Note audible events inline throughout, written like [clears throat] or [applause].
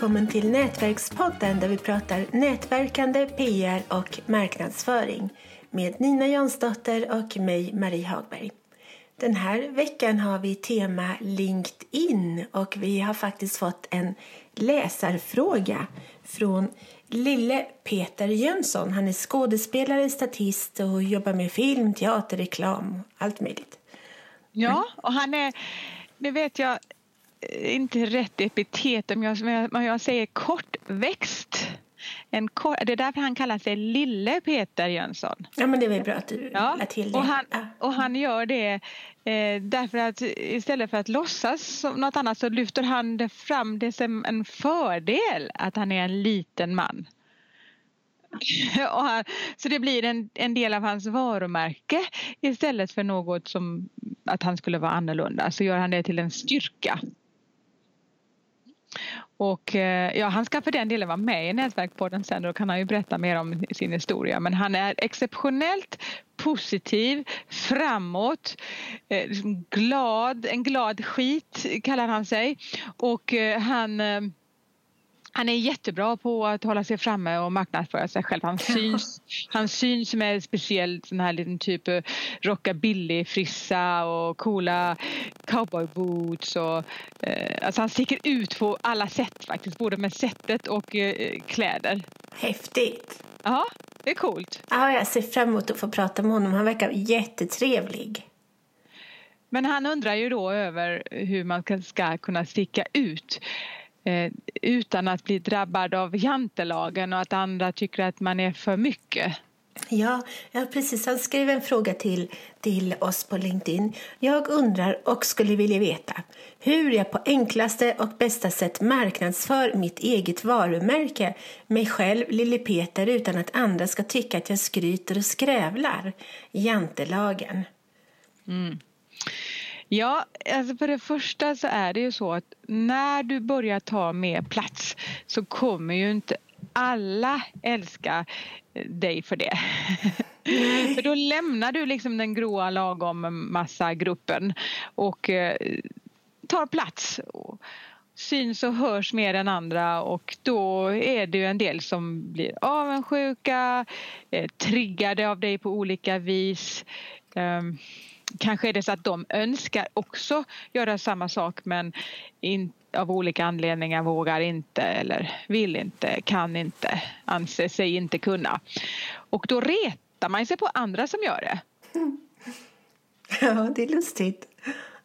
välkommen till Nätverkspodden där vi pratar nätverkande, PR och marknadsföring med Nina Jansdotter och mig, Marie Hagberg. Den här veckan har vi tema LinkedIn och vi har faktiskt fått en läsarfråga från lille Peter Jönsson. Han är skådespelare, statist och jobbar med film, teater, reklam, allt möjligt. Ja, och han är, det vet jag inte rätt epitet, men jag, men jag säger kortväxt. En kort, det är därför han kallar sig Lille Peter Jönsson. Ja men det var bra att du ja, lade till det. Och han, och han gör det eh, därför att istället för att låtsas som något annat så lyfter han det fram det som en fördel att han är en liten man. [laughs] Han, så det blir en, en del av hans varumärke istället för något som att han skulle vara annorlunda så gör han det till en styrka. Och eh, ja, han ska för den delen vara med i Nätverkpodden sen då kan han ju berätta mer om sin historia. Men han är exceptionellt positiv, framåt, eh, liksom glad, en glad skit kallar han sig. Och eh, han eh, han är jättebra på att hålla sig framme och marknadsföra sig själv. Han syns, han syns med speciellt sån här liten typ rockabilly-frissa och coola cowboyboots. Och, eh, alltså han sticker ut på alla sätt faktiskt, både med sättet och eh, kläder. Häftigt! Ja, det är coolt. Ja, jag ser fram emot att få prata med honom. Han verkar jättetrevlig. Men han undrar ju då över hur man ska kunna sticka ut. Eh, utan att bli drabbad av jantelagen och att andra tycker att man är för mycket. Ja, ja precis. Han skrev en fråga till, till oss på LinkedIn. Jag undrar och skulle vilja veta hur jag på enklaste och bästa sätt marknadsför mitt eget varumärke, mig själv, Lille Peter, utan att andra ska tycka att jag skryter och skrävlar. Jantelagen. Mm. Ja, alltså för det första så är det ju så att när du börjar ta mer plats så kommer ju inte alla älska dig för det. [laughs] för då lämnar du liksom den gråa lagom massa gruppen och eh, tar plats. Och syns och hörs mer än andra och då är det ju en del som blir avundsjuka, eh, triggade av dig på olika vis. Um, kanske är det så att de önskar också göra samma sak men in, av olika anledningar vågar inte eller vill inte, kan inte, anser sig inte kunna. Och då retar man sig på andra som gör det. [laughs] Ja, det är lustigt.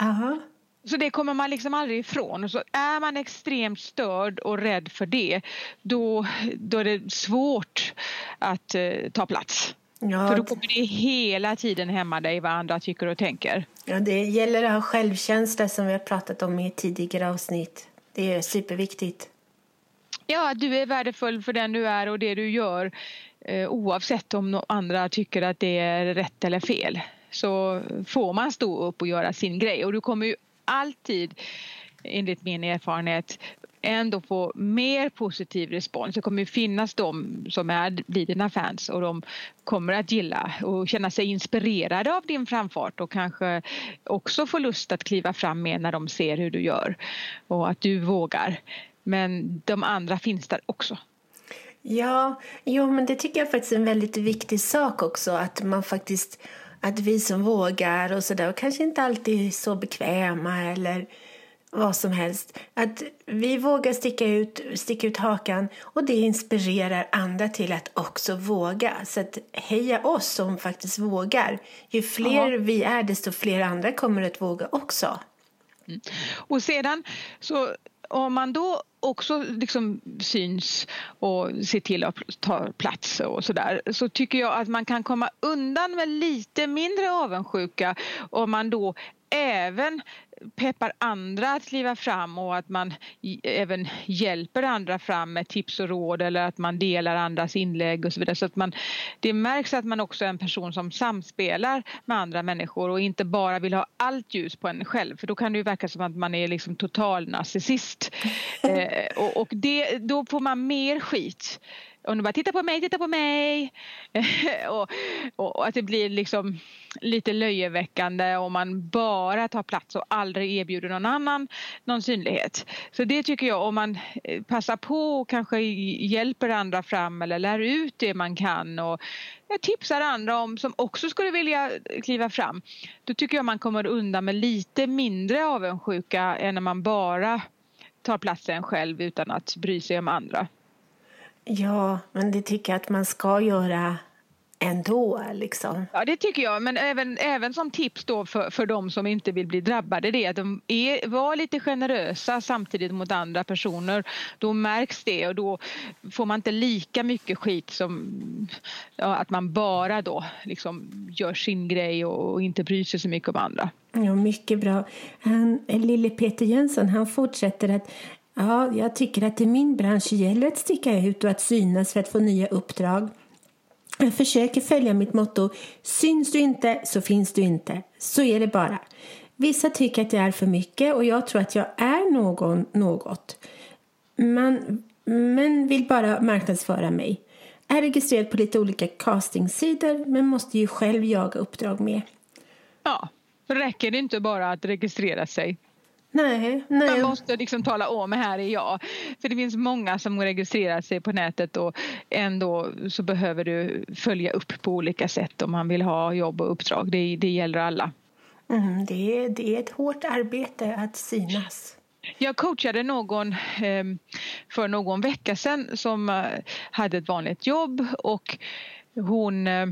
Aha. Så det kommer man liksom aldrig ifrån. Så är man extremt störd och rädd för det då, då är det svårt att uh, ta plats. Ja, för då kommer det hela tiden hämma dig vad andra tycker och tänker. Ja, det gäller att ha självkänsla som vi har pratat om i tidigare avsnitt. Det är superviktigt. Ja, du är värdefull för den du är och det du gör eh, oavsett om andra tycker att det är rätt eller fel. Så får man stå upp och göra sin grej och du kommer ju alltid enligt min erfarenhet ändå få mer positiv respons. Det kommer finnas de som är, blir dina fans och de kommer att gilla och känna sig inspirerade av din framfart och kanske också få lust att kliva fram med när de ser hur du gör och att du vågar. Men de andra finns där också. Ja, jo, men det tycker jag faktiskt är en väldigt viktig sak också att man faktiskt att vi som vågar och sådär och kanske inte alltid är så bekväma eller vad som helst. Att vi vågar sticka ut, sticka ut hakan och det inspirerar andra till att också våga. Så att heja oss som faktiskt vågar. Ju fler ja. vi är desto fler andra kommer att våga också. Mm. Och sedan så om man då också liksom syns och ser till att ta plats och sådär så tycker jag att man kan komma undan med lite mindre avundsjuka om man då även peppar andra att kliva fram och att man även hjälper andra fram med tips och råd eller att man delar andras inlägg och så vidare. Så att man, det märks att man också är en person som samspelar med andra människor och inte bara vill ha allt ljus på en själv för då kan det ju verka som att man är liksom total narcissist. [laughs] eh, och, och det, då får man mer skit om de bara titta på mig, titta på mig [laughs] och, och, och, att det blir liksom lite löjeväckande om man bara tar plats och aldrig erbjuder någon annan någon synlighet. Så det tycker jag om man eh, passar på och kanske hjälper andra fram eller lär ut det man kan och tipsar andra om som också skulle vilja kliva fram. Då tycker jag man kommer undan med lite mindre avundsjuka än när man bara tar platsen själv utan att bry sig om andra. Ja, men det tycker jag att man ska göra ändå. Liksom. Ja, det tycker jag. Men även, även som tips då för, för de som inte vill bli drabbade det är att de är, var lite generösa samtidigt mot andra personer. Då märks det och då får man inte lika mycket skit som ja, att man bara då liksom gör sin grej och, och inte bryr sig så mycket om andra. Ja, mycket bra. Han, lille Peter Jönsson han fortsätter att Ja, jag tycker att i min bransch gäller att sticka ut och att synas för att få nya uppdrag. Jag försöker följa mitt motto Syns du inte så finns du inte. Så är det bara. Vissa tycker att jag är för mycket och jag tror att jag är någon något. Man, men vill bara marknadsföra mig. Är registrerad på lite olika castingsidor men måste ju själv jaga uppdrag med. Ja, räcker det inte bara att registrera sig? Nej, nej. Man måste liksom tala om här är jag. För det finns många som registrerar sig på nätet och ändå så behöver du följa upp på olika sätt om man vill ha jobb och uppdrag. Det, det gäller alla. Mm, det, är, det är ett hårt arbete att synas. Jag coachade någon ehm, för någon vecka sedan som eh, hade ett vanligt jobb och hon eh,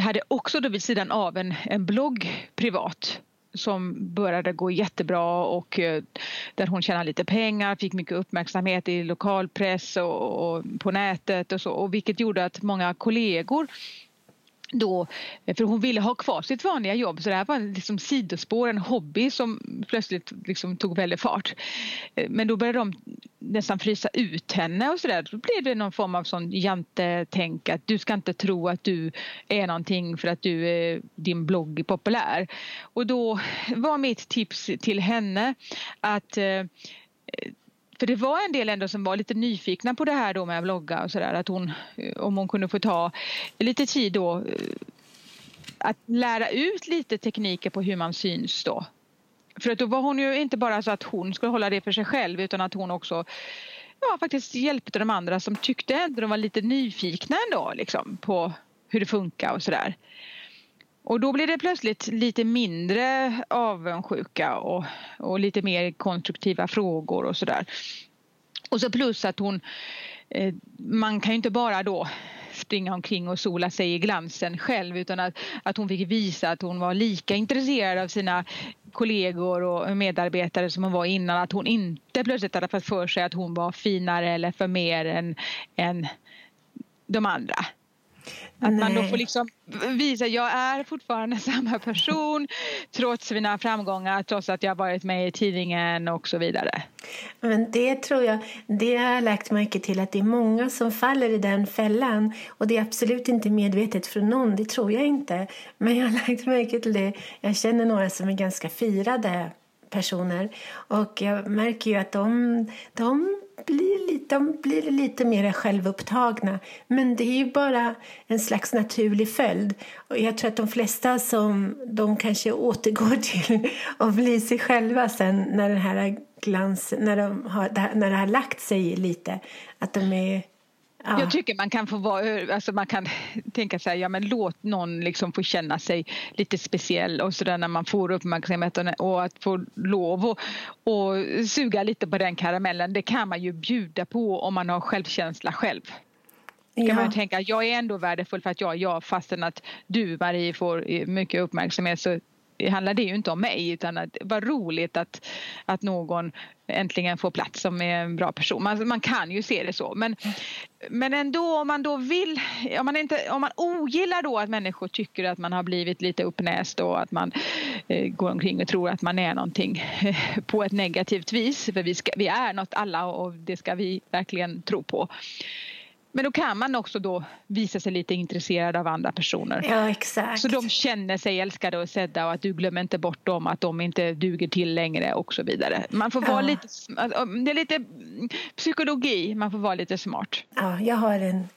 hade också då vid sidan av en, en blogg privat som började gå jättebra och eh, där hon tjänade lite pengar, fick mycket uppmärksamhet i lokalpress och, och på nätet och så och vilket gjorde att många kollegor då, för hon ville ha kvar sitt vanliga jobb så det här var liksom sidospår, en hobby som plötsligt liksom tog väldigt fart. Eh, men då började de nästan frysa ut henne och sådär. Då blev det någon form av sån jantetänk att du ska inte tro att du är någonting för att du eh, din blogg är populär. Och då var mitt tips till henne att eh, för det var en del ändå som var lite nyfikna på det här då med att blogga och sådär att hon eh, om hon kunde få ta lite tid då eh, att lära ut lite tekniker på hur man syns då. För att då var hon ju inte bara så att hon skulle hålla det för sig själv utan att hon också ja, faktiskt hjälpte de andra som tyckte ändå de var lite nyfikna ändå liksom på hur det funkar och sådär. Och då blir det plötsligt lite mindre avundsjuka och, och lite mer konstruktiva frågor och sådär. Och så plus att hon, eh, man kan ju inte bara då springa omkring och sola sig i glansen själv utan att, att hon fick visa att hon var lika intresserad av sina kollegor och medarbetare som hon var innan. Att hon inte plötsligt hade fått för sig att hon var finare eller för mer än, än de andra. Att Nej. man då får liksom visa att jag är fortfarande [laughs] samma person trots mina framgångar, trots att jag varit med i tidningen och så vidare. Men det tror jag, det har jag lagt märke till att det är många som faller i den fällan och det är absolut inte medvetet från någon, det tror jag inte. Men jag har [laughs] lagt märke till det, jag känner några som är ganska firade personer och jag märker ju att de, de blir lite, de blir lite mer självupptagna. Men det är ju bara en slags naturlig följd. Och jag tror att de flesta som de kanske återgår [laughs] till och blir sig själva sen när, den här glans, när, de har, när det har lagt sig lite. Att de är Ja. Jag tycker man kan få vara, alltså man kan tänka sig, ja men låt någon liksom få känna sig lite speciell och sådär när man får uppmärksamhet och att få lov och, och suga lite på den karamellen det kan man ju bjuda på om man har självkänsla själv. Kan ja. man tänka, jag är ändå värdefull för att jag är jag fastän att du Marie får mycket uppmärksamhet så handlar det ju inte om mig utan att vad roligt att, att någon äntligen får plats som är en bra person. Man, man kan ju se det så men, men ändå om man då vill, om man, inte, om man ogillar då att människor tycker att man har blivit lite uppnäst och att man eh, går omkring och tror att man är någonting eh, på ett negativt vis för vi, ska, vi är något alla och det ska vi verkligen tro på men då kan man också då visa sig lite intresserad av andra personer. Ja, exakt. Så de känner sig älskade och sedda och att du glömmer inte bort dem, att de inte duger till längre och så vidare. Man får vara lite, det är lite psykologi, man får vara lite smart. Ja, jag har en,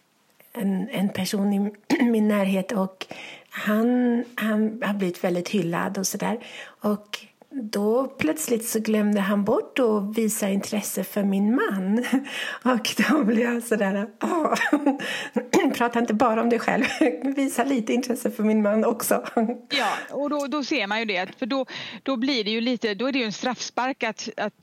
en, en person i [clears throat] min närhet och han, han har blivit väldigt hyllad och sådär. Och då plötsligt så glömde han bort att visa intresse för min man. [laughs] Och då blev jag sådär, åh, [clears throat] prata inte bara om dig själv, [laughs] visa lite intresse för min man också. [laughs] Ja, och då, då ser man ju det, för då, då blir det ju lite, då är det ju en straffspark att, att,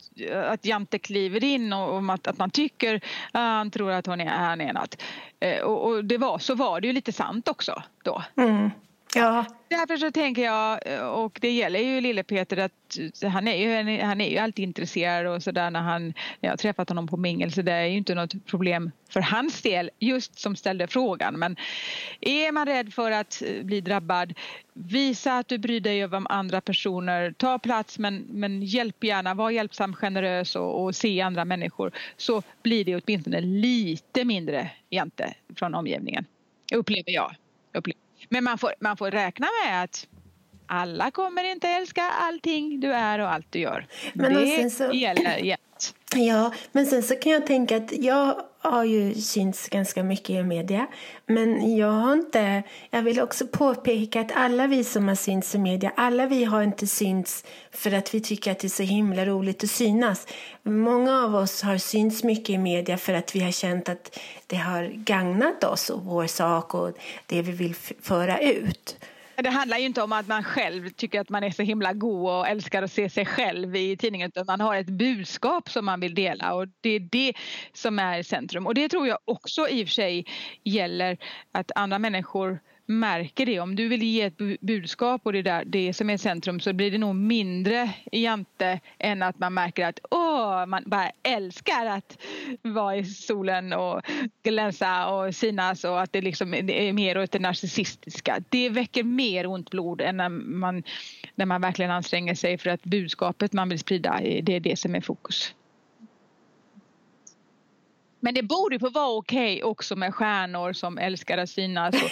att Jante kliver in och, och att, att man tycker att han tror att hon är, han är något. Eh, och, och det var, så var det ju lite sant också då. Mm. Ja. Därför så tänker jag, och det gäller ju lille Peter att han är ju, han är ju alltid intresserad och sådär när han, jag har träffat honom på mingel så det är ju inte något problem för hans del just som ställde frågan men är man rädd för att eh, bli drabbad visa att du bryr dig om andra personer, ta plats men, men hjälp gärna, var hjälpsam, generös och, och se andra människor så blir det åtminstone lite mindre jante från omgivningen, upplever jag. Upplever. Men man får, man får räkna med att alla kommer inte älska allting du är och allt du gör. Men det så, gäller. Ja, men sen så kan jag tänka att jag har ju synts ganska mycket i media. Men jag har inte... Jag vill också påpeka att alla vi som har synts i media, alla vi har inte synts för att vi tycker att det är så himla roligt att synas. Många av oss har synts mycket i media för att vi har känt att det har gagnat oss och vår sak och det vi vill föra ut. Det handlar ju inte om att man själv tycker att man är så himla god och älskar att se sig själv i tidningen utan man har ett budskap som man vill dela och det är det som är centrum. Och det tror jag också i och för sig gäller att andra människor märker det. Om du vill ge ett budskap och det är där, det som är centrum så blir det nog mindre jante än att man märker att åh, man bara älskar att vara i solen och glänsa och synas och att det liksom är mer åt det narcissistiska. Det väcker mer ont blod än när man, när man verkligen anstränger sig för att budskapet man vill sprida, det är det som är fokus. Men det borde få vara okej okay också med stjärnor som älskar att synas [laughs]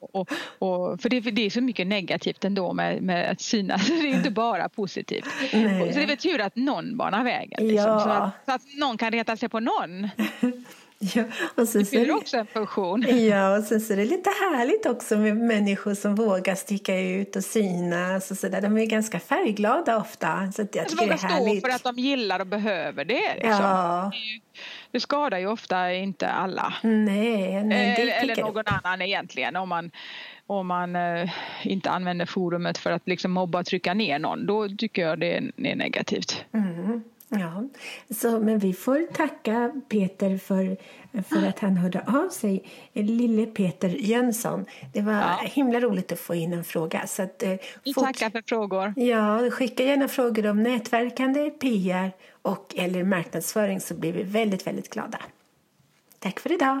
och, Och, för det, det, är så mycket negativt ändå med, med att synas. [laughs] Det är inte bara positivt. Nej. Så det är väl tur att någon banar vägen. Liksom, ja. så, att, så, att, någon kan reta sig på någon. [laughs] Ja, och sen det fyller också en funktion. Ja, och sen så är det lite härligt också med människor som vågar sticka ut och synas och sådär. De är ganska färgglada ofta. Så jag tycker det är härligt. stå för att de gillar och behöver det. Liksom. Ja. Det skadar ju ofta inte alla. Nej, nej det eller, eller någon annan egentligen. Om man, om man eh, inte använder forumet för att liksom mobba och trycka ner någon. Då tycker jag det är, är negativt. Mm. Ja, så, men vi får tacka Peter för, för att han hörde av sig. Lille Peter Jönsson. Det var ja. himla roligt att få in en fråga. Så att, eh, vi fort... tackar för frågor. Ja, skicka gärna frågor om nätverkande, PR och eller marknadsföring så blir vi väldigt, väldigt glada. Tack för idag.